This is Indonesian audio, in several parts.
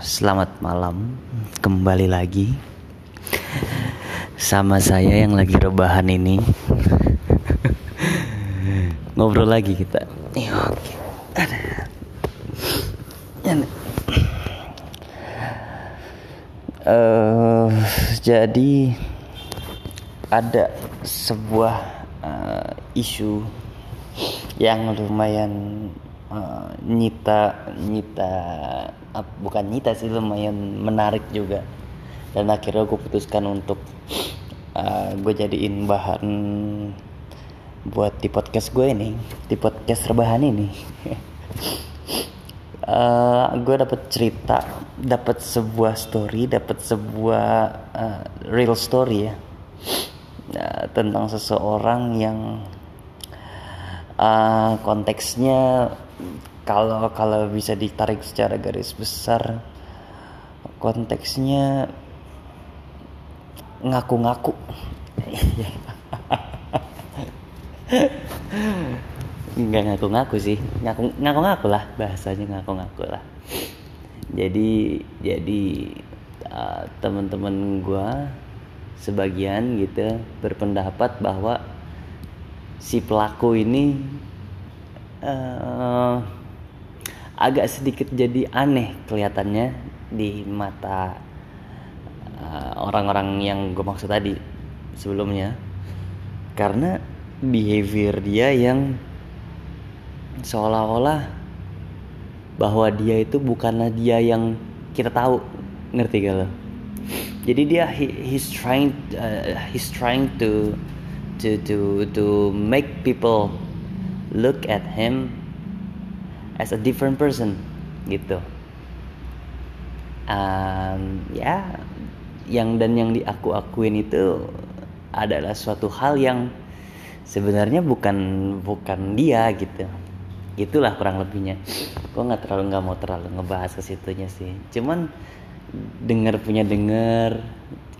Selamat malam. Kembali lagi Sama saya yang lagi rebahan ini. Ngobrol lagi kita. Iya, Oke. Uh, Jadi Ada sebuah uh, isu Yang lumayan uh, nyita nyita bukan nyita sih lumayan menarik juga. Dan akhirnya gue putuskan untuk uh, gue jadiin bahan buat di podcast gue ini di podcast rebahan ini. Uh, gue dapat cerita dapat sebuah story dapat sebuah uh, real story ya. Uh, tentang seseorang yang uh, konteksnya kalau kalau bisa ditarik secara garis besar konteksnya ngaku-ngaku. Nggak ngaku-ngaku sih. Ngaku ngaku-ngaku lah bahasanya ngaku-ngaku lah. Jadi jadi uh, teman-teman gue sebagian gitu berpendapat bahwa si pelaku ini uh, agak sedikit jadi aneh kelihatannya di mata eh, orang-orang uh, yang gue maksud tadi sebelumnya. Karena behavior dia yang seolah-olah bahwa dia itu bukanlah dia yang kita tahu. Ngerti gak lo? Jadi dia he, he's trying uh, he's trying to to to to make people look at him as a different person gitu. Um, ya yang dan yang diaku akuin itu adalah suatu hal yang sebenarnya bukan bukan dia gitu. Itulah kurang lebihnya. Gue nggak terlalu nggak mau terlalu ngebahas ke situnya sih. Cuman dengar punya dengar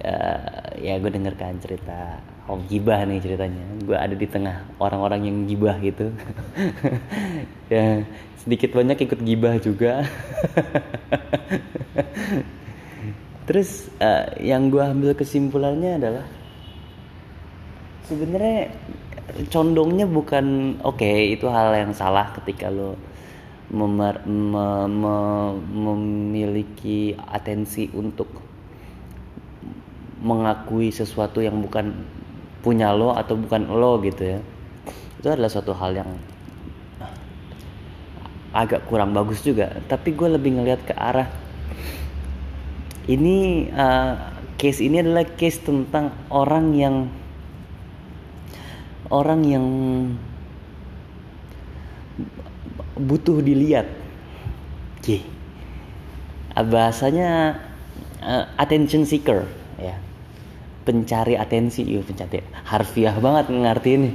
uh, ya gue denger kan cerita om gibah nih ceritanya. Gue ada di tengah orang-orang yang gibah gitu. Ya sedikit banyak ikut gibah juga. Terus uh, yang gue ambil kesimpulannya adalah sebenarnya condongnya bukan oke okay, itu hal yang salah ketika lo memer, me, me, memiliki atensi untuk mengakui sesuatu yang bukan punya lo atau bukan lo gitu ya. Itu adalah suatu hal yang agak kurang bagus juga. Tapi gue lebih ngelihat ke arah ini uh, case ini adalah case tentang orang yang orang yang butuh dilihat. Oke. bahasanya uh, attention seeker ya pencari atensi. Iya pencari. Harfiah banget ngerti ini.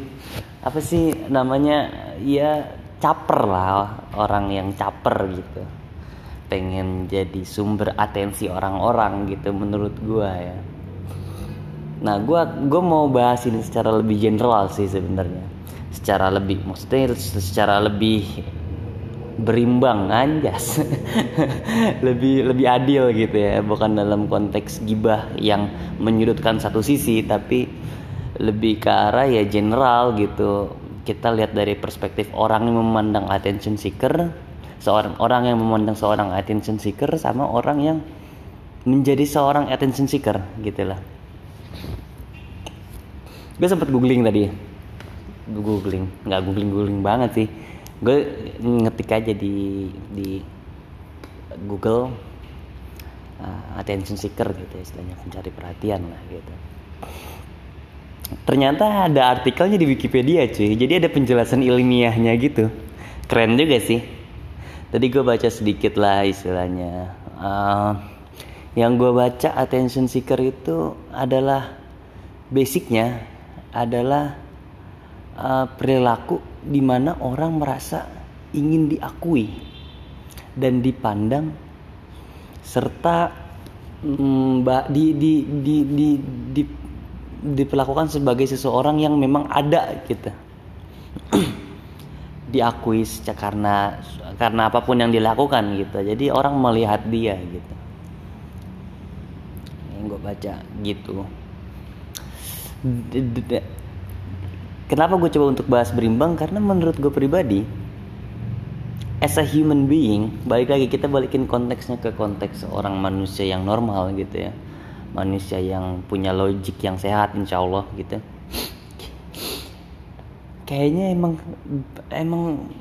Apa sih namanya? Ya caper lah orang yang caper gitu. Pengen jadi sumber atensi orang-orang gitu menurut gua ya. Nah gua gua mau bahas ini secara lebih general sih sebenarnya. Secara lebih maksudnya secara lebih berimbang anjas. Lebih lebih adil gitu ya. Bukan dalam konteks gibah yang menyudutkan satu sisi tapi lebih ke arah ya general gitu. Kita lihat dari perspektif orang yang memandang attention seeker seorang orang yang memandang seorang attention seeker sama orang yang menjadi seorang attention seeker gitulah gue sempat googling tadi. Googling. Nggak googling googling banget sih gue ngetik aja di di Google uh, attention seeker gitu istilahnya pencari perhatian lah gitu. Ternyata ada artikelnya di Wikipedia cuy. Jadi ada penjelasan ilmiahnya gitu. Keren juga sih. Tadi gue baca sedikit lah istilahnya. Uh, yang gue baca attention seeker itu adalah basicnya adalah uh, perilaku di mana orang merasa ingin diakui dan dipandang serta mm, di, di, di, di, di, diperlakukan sebagai seseorang yang memang ada gitu. Diakui karena karena apa pun yang dilakukan gitu. Jadi orang melihat dia gitu. Yang gue baca gitu kenapa gue coba untuk bahas berimbang? Karena menurut gue pribadi as a human being balik lagi kita balikin konteksnya ke konteks orang manusia yang normal gitu ya. Manusia yang punya logik yang sehat insya Allah gitu. Kayaknya emang emang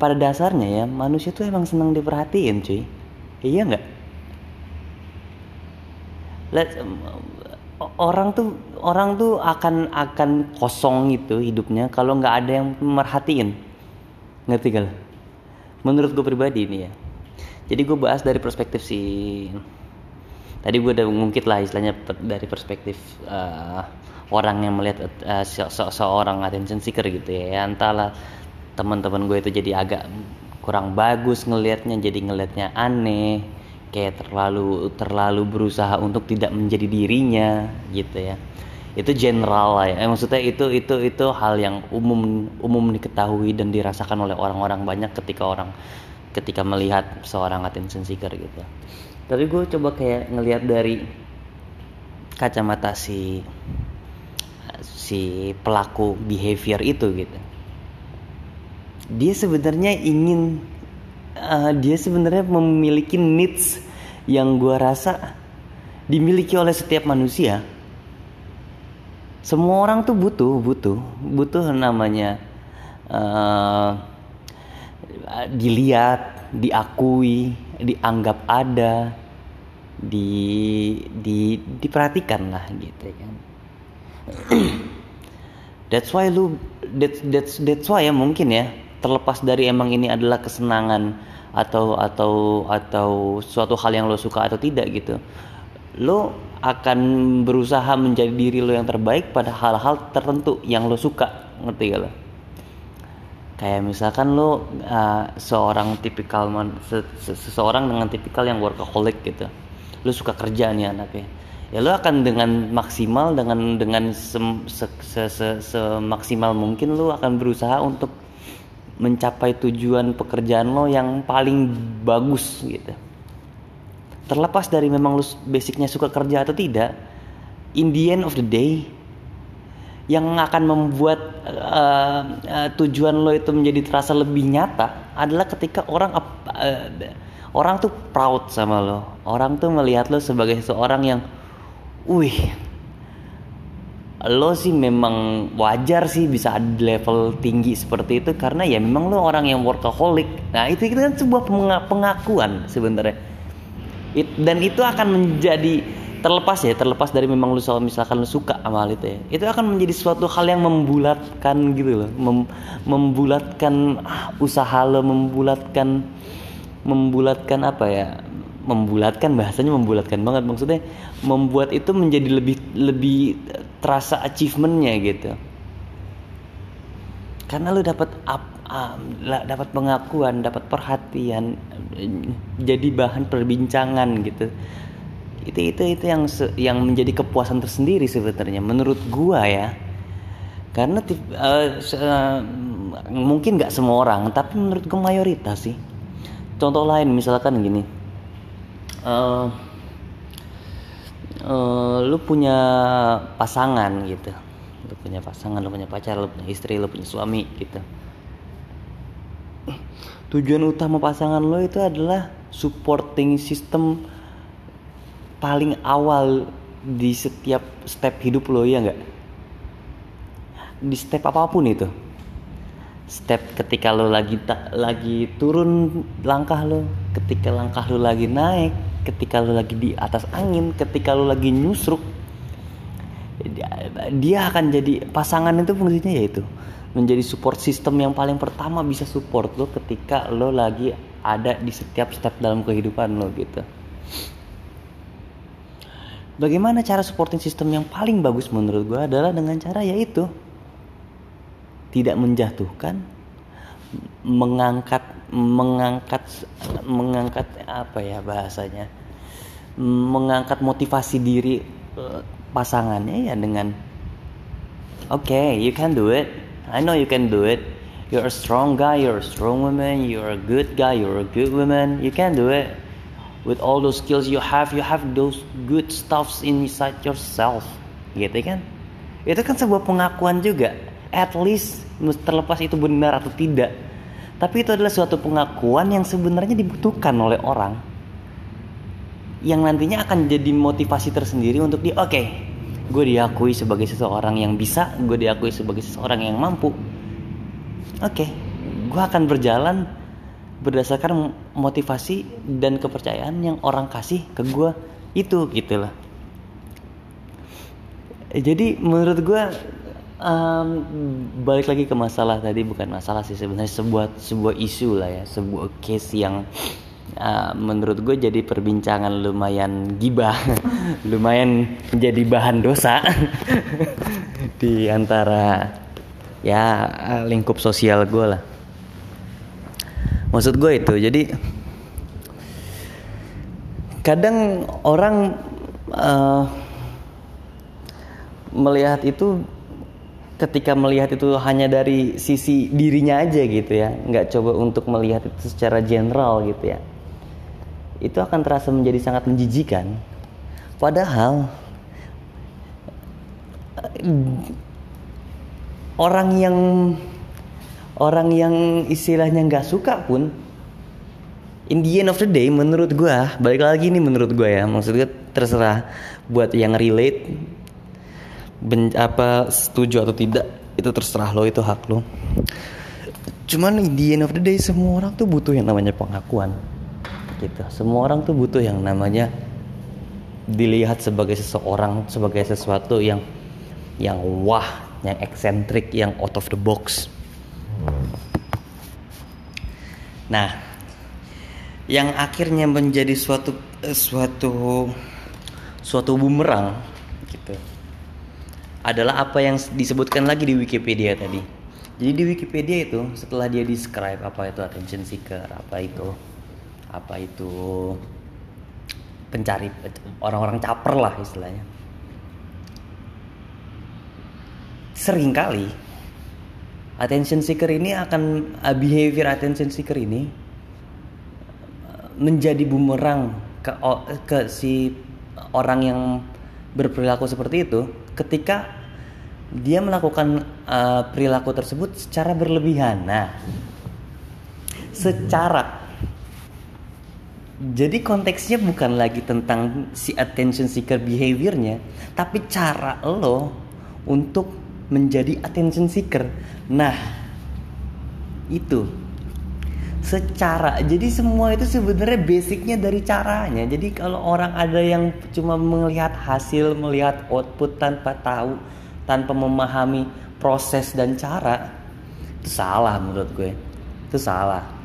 pada dasarnya ya manusia tuh emang senang diperhatiin cuy. Iya nggak orang tuh orang tuh akan akan kosong gitu hidupnya kalau nggak ada yang merhatiin. Ngerti gak menurut gue pribadi ini ya. Jadi gue bahas dari perspektif si tadi gue udah ngungkit lah istilahnya dari perspektif uh, orang yang melihat uh, se se seorang attention seeker gitu ya. Entahlah teman-teman gue itu jadi agak kurang bagus ngelihatnya jadi ngelihatnya aneh kayak terlalu terlalu berusaha untuk tidak menjadi dirinya gitu ya. Itu general lah ya. Eh, maksudnya itu itu itu hal yang umum umum diketahui dan dirasakan oleh orang-orang banyak ketika orang ketika melihat seorang attention seeker gitu. Tapi gue coba kayak ngelihat dari kacamata si si pelaku behavior itu gitu. Dia sebenarnya ingin uh, dia sebenarnya memiliki needs yang gue rasa dimiliki oleh setiap manusia. Semua orang tuh butuh butuh butuh namanya uh, dilihat diakui dianggap ada di di diperhatikan lah gitu kan. That's why lu that's that's that's why ya mungkin ya terlepas dari emang ini adalah kesenangan atau atau atau suatu hal yang lo suka atau tidak gitu lo akan berusaha menjadi diri lo yang terbaik pada hal-hal tertentu yang lo suka ngerti gak lo? Kayak misalkan lo uh, seorang tipikal man, se, se, seseorang dengan tipikal yang workaholic gitu lo suka kerja nih anaknya ya lo akan dengan maksimal dengan dengan sem, se, se, se, semaksimal mungkin lo akan berusaha untuk mencapai tujuan pekerjaan lo yang paling bagus gitu. Terlepas dari memang lu basicnya suka kerja atau tidak in the end of the day yang akan membuat uh, uh, tujuan lo itu menjadi terasa lebih nyata adalah ketika orang uh, orang tuh proud sama lo. Orang tuh melihat lo sebagai seorang yang wih lo sih memang wajar sih bisa ada level tinggi seperti itu karena ya memang lo orang yang workaholic. Nah itu, kan sebuah pengakuan sebenarnya. It, dan itu akan menjadi terlepas ya terlepas dari memang lu misalkan lu suka amal itu ya. Itu akan menjadi suatu hal yang membulatkan gitu loh. Mem, membulatkan ah, usaha lo membulatkan membulatkan apa ya membulatkan bahasanya membulatkan banget. Maksudnya membuat itu menjadi lebih lebih terasa achievementnya gitu. Karena lu dapat up dapat pengakuan dapat perhatian jadi bahan perbincangan gitu. Itu itu itu yang yang menjadi kepuasan tersendiri sebenarnya menurut gua ya. Karena uh, uh, mungkin nggak semua orang tapi menurut gua mayoritas sih. Contoh lain misalkan gini uh, uh, lu punya pasangan gitu. Lu punya pasangan lu punya pacar lu punya istri lu punya suami gitu. Tujuan utama pasangan lo itu adalah supporting system paling awal di setiap step hidup lo ya nggak? Di step apa pun itu. Step ketika lo lagi tak lagi turun langkah lo ketika langkah lo lagi naik ketika lo lagi di atas angin ketika lo lagi nyusruk dia akan jadi pasangan itu fungsinya yaitu menjadi support system yang paling pertama bisa support lo ketika lo lagi ada di setiap step dalam kehidupan lo gitu. Bagaimana cara supporting system yang paling bagus menurut gue adalah dengan cara yaitu tidak menjatuhkan, mengangkat, mengangkat, mengangkat apa ya bahasanya, mengangkat motivasi diri eh, pasangannya ya dengan, oke, okay, you can do it, I know you can do it. You're a strong guy you're a strong woman you're a good guy you're a good woman. You can do it. With all those skills you have you have those good stuffs inside yourself. Gitu kan? Itu kan sebuah pengakuan juga. At least terlepas itu benar atau tidak. Tapi itu adalah suatu pengakuan yang sebenarnya dibutuhkan oleh orang yang nantinya akan jadi motivasi tersendiri untuk dia oke okay, gue diakui sebagai seseorang yang bisa gue diakui sebagai seseorang yang mampu. Oke okay, gue akan berjalan berdasarkan motivasi dan kepercayaan yang orang kasih ke gue itu gitu lah. Jadi menurut gue um, balik lagi ke masalah tadi bukan masalah sih sebenarnya sebuah sebuah isu lah ya sebuah case yang uh, menurut gue jadi perbincangan lumayan gibah lumayan menjadi bahan dosa di antara ya lingkup sosial gue lah. Maksud gue itu jadi kadang orang uh, melihat itu ketika melihat itu hanya dari sisi dirinya aja gitu ya nggak coba untuk melihat itu secara general gitu ya itu akan terasa menjadi sangat menjijikan. Padahal orang yang orang yang istilahnya nggak suka pun in the end of the day menurut gue balik lagi nih menurut gue ya maksudnya terserah buat yang relate ben, apa setuju atau tidak itu terserah lo itu hak lo cuman in the end of the day semua orang tuh butuh yang namanya pengakuan gitu. Semua orang tuh butuh yang namanya dilihat sebagai seseorang sebagai sesuatu yang yang wah yang eksentrik yang out of the box. Nah yang akhirnya menjadi suatu eh, suatu suatu bumerang gitu adalah apa yang disebutkan lagi di Wikipedia tadi. Jadi di Wikipedia itu setelah dia describe apa itu attention seeker apa itu apa itu pencari orang-orang caper lah istilahnya sering kali attention seeker ini akan uh, behavior attention seeker ini uh, menjadi bumerang ke ke si orang yang berperilaku seperti itu ketika dia melakukan uh, perilaku tersebut secara berlebihan. Nah, secara jadi konteksnya bukan lagi tentang si attention seeker behaviornya, tapi cara lo untuk menjadi attention seeker. Nah, itu. Secara jadi semua itu sebenarnya basicnya dari caranya. Jadi kalau orang ada yang cuma melihat hasil melihat output tanpa tahu tanpa memahami proses dan cara itu salah menurut gue. Itu salah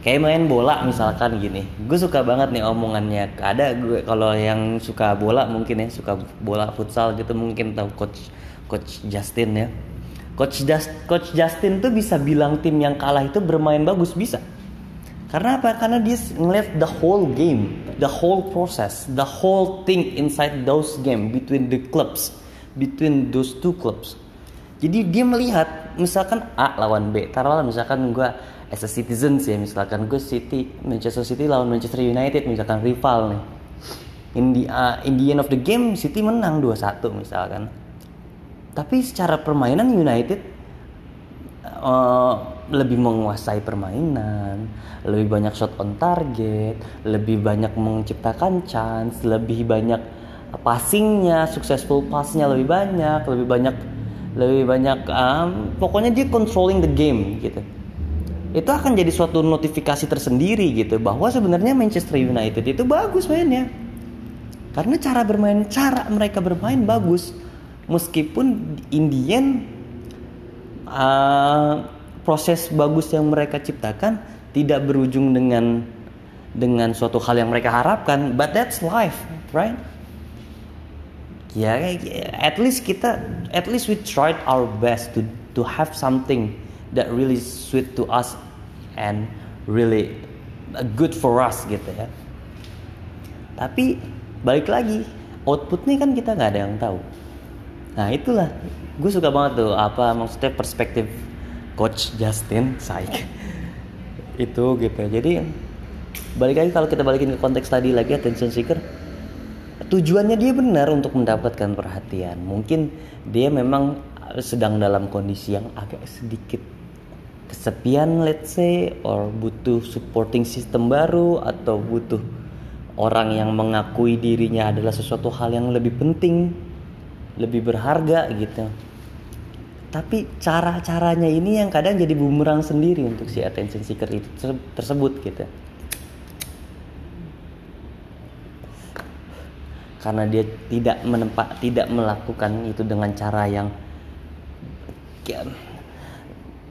kayak main bola misalkan gini. Gue suka banget nih omongannya. Ada gue kalau yang suka bola mungkin ya suka bola futsal gitu mungkin tahu coach coach Justin ya. Coach Just, coach Justin tuh bisa bilang tim yang kalah itu bermain bagus bisa. Karena apa? Karena dia ngeliat the whole game the whole process the whole thing inside those game between the clubs between those two clubs. Jadi dia melihat misalkan A lawan B taruhlah misalkan gue as a citizen sih misalkan gue City Manchester City lawan Manchester United misalkan rival nih. In the, uh, in the end of the game City menang 2-1 misalkan. Tapi secara permainan United uh, lebih menguasai permainan lebih banyak shot on target lebih banyak menciptakan chance lebih banyak passingnya successful passnya lebih banyak lebih banyak lebih banyak um, pokoknya dia controlling the game gitu itu akan jadi suatu notifikasi tersendiri gitu bahwa sebenarnya Manchester United itu bagus mainnya. Karena cara bermain cara mereka bermain bagus. Meskipun Indian uh, proses bagus yang mereka ciptakan tidak berujung dengan dengan suatu hal yang mereka harapkan but that's life right? Ya at least kita at least we tried our best to to have something that really sweet to us and really good for us gitu ya. Tapi balik lagi outputnya kan kita nggak ada yang tahu. Nah itulah gue suka banget tuh apa maksudnya perspektif coach Justin Saik itu gitu jadi balik lagi kalau kita balikin ke konteks tadi lagi attention seeker tujuannya dia benar untuk mendapatkan perhatian mungkin dia memang sedang dalam kondisi yang agak sedikit kesepian let's say or butuh supporting system baru atau butuh orang yang mengakui dirinya adalah sesuatu hal yang lebih penting lebih berharga gitu. Tapi cara-caranya ini yang kadang jadi bumerang sendiri untuk si attention seeker itu tersebut gitu. Karena dia tidak menempat tidak melakukan itu dengan cara yang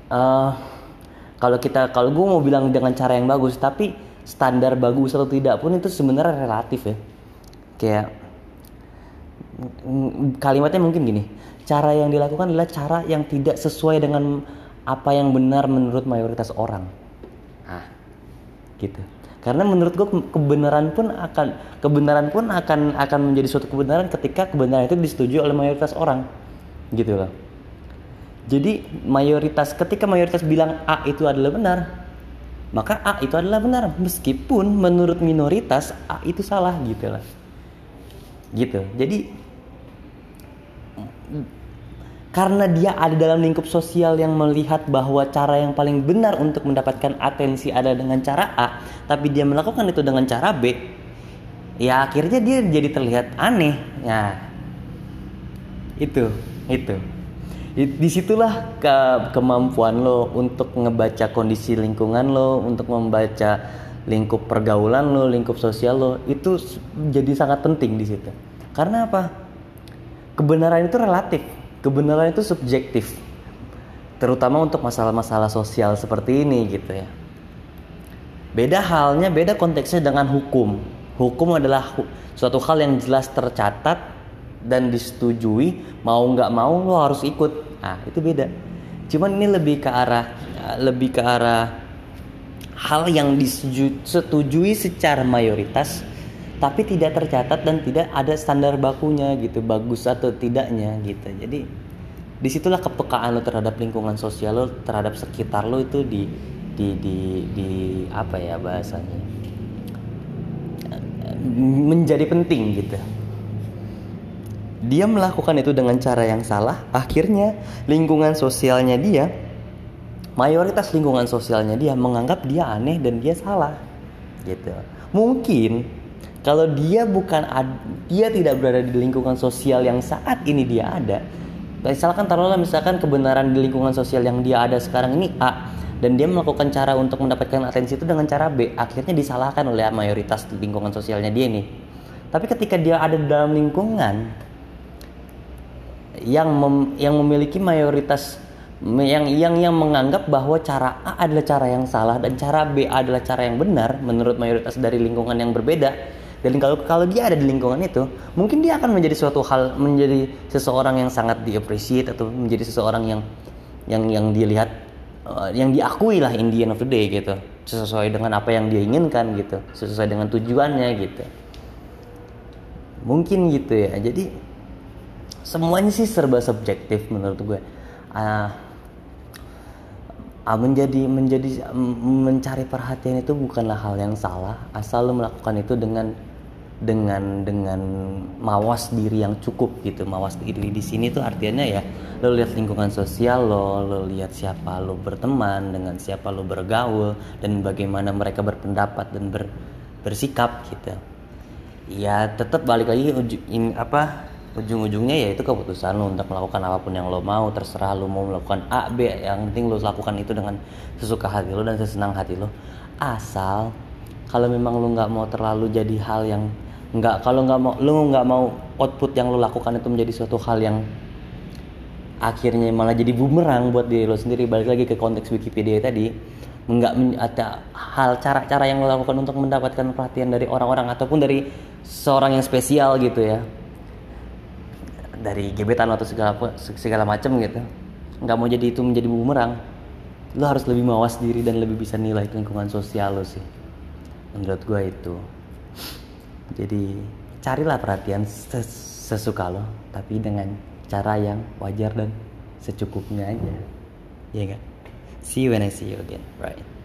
uh, kalau kita kalau gue mau bilang dengan cara yang bagus tapi standar bagus atau tidak pun itu sebenarnya relatif ya. Kayak kalimatnya mungkin gini cara yang dilakukan adalah cara yang tidak sesuai dengan apa yang benar menurut mayoritas orang. Nah gitu. Karena menurut gue kebenaran pun akan kebenaran pun akan akan menjadi suatu kebenaran ketika kebenaran itu disetujui oleh mayoritas orang. Gitu loh jadi mayoritas ketika mayoritas bilang A itu adalah benar, maka A itu adalah benar meskipun menurut minoritas A itu salah gitu lah. Gitu. Jadi karena dia ada dalam lingkup sosial yang melihat bahwa cara yang paling benar untuk mendapatkan atensi ada dengan cara A, tapi dia melakukan itu dengan cara B, ya akhirnya dia jadi terlihat aneh. Ya, itu, itu di situlah ke kemampuan lo untuk ngebaca kondisi lingkungan lo untuk membaca lingkup pergaulan lo lingkup sosial lo. Itu jadi sangat penting di situ. Karena apa? Kebenaran itu relatif. Kebenaran itu subjektif. Terutama untuk masalah-masalah sosial seperti ini gitu ya. Beda halnya beda konteksnya dengan hukum. Hukum adalah suatu hal yang jelas tercatat dan disetujui. Mau nggak mau lo harus ikut ah itu beda. Cuman ini lebih ke arah lebih ke arah hal yang disetujui secara mayoritas tapi tidak tercatat dan tidak ada standar bakunya gitu bagus atau tidaknya gitu. Jadi di situlah kepekaan lo terhadap lingkungan sosial lo terhadap sekitar lo itu di di di, di apa ya bahasanya? Menjadi penting gitu dia melakukan itu dengan cara yang salah, akhirnya lingkungan sosialnya dia, mayoritas lingkungan sosialnya dia menganggap dia aneh dan dia salah. Gitu. Mungkin kalau dia bukan dia tidak berada di lingkungan sosial yang saat ini dia ada, misalkan taruhlah misalkan kebenaran di lingkungan sosial yang dia ada sekarang ini A dan dia melakukan cara untuk mendapatkan atensi itu dengan cara B, akhirnya disalahkan oleh mayoritas lingkungan sosialnya dia nih. Tapi ketika dia ada dalam lingkungan yang mem, yang memiliki mayoritas yang yang yang menganggap bahwa cara A adalah cara yang salah dan cara B adalah cara yang benar menurut mayoritas dari lingkungan yang berbeda. Dan kalau kalau dia ada di lingkungan itu mungkin dia akan menjadi suatu hal menjadi seseorang yang sangat diapresiasi atau menjadi seseorang yang yang yang dilihat uh, yang diakui lah in the of the day gitu. Sesuai dengan apa yang dia inginkan gitu. Sesuai dengan tujuannya gitu. Mungkin gitu ya. Jadi semuanya sih serba subjektif menurut gue. Uh, menjadi menjadi mencari perhatian itu bukanlah hal yang salah. Asal lo melakukan itu dengan dengan dengan mawas diri yang cukup gitu. Mawas diri di sini tuh artinya ya lo lihat lingkungan sosial lo lo lihat siapa lo berteman dengan siapa lo bergaul dan bagaimana mereka berpendapat dan ber, bersikap gitu. Ya tetap balik lagi in, apa ujung-ujungnya ya itu keputusan lo untuk melakukan apa pun yang lo mau terserah lo mau melakukan A B yang penting lo lakukan itu dengan sesuka hati lo dan sesenang hati lo asal kalau memang lo nggak mau terlalu jadi hal yang nggak kalau nggak mau lo nggak mau output yang lo lakukan itu menjadi suatu hal yang akhirnya malah jadi bumerang buat diri lo sendiri. Balik lagi ke konteks Wikipedia tadi nggak ada hal cara-cara yang lo lakukan untuk mendapatkan perhatian dari orang-orang ataupun dari seorang yang spesial gitu ya dari gebetan atau segala segala macam gitu. Nggak mau jadi itu menjadi bumerang. Lo harus lebih mawas diri dan lebih bisa nilai lingkungan sosial lo sih. Menurut gue itu. Jadi carilah perhatian sesuka lo tapi dengan cara yang wajar dan secukupnya aja. Ya kan see you when I see you again. Right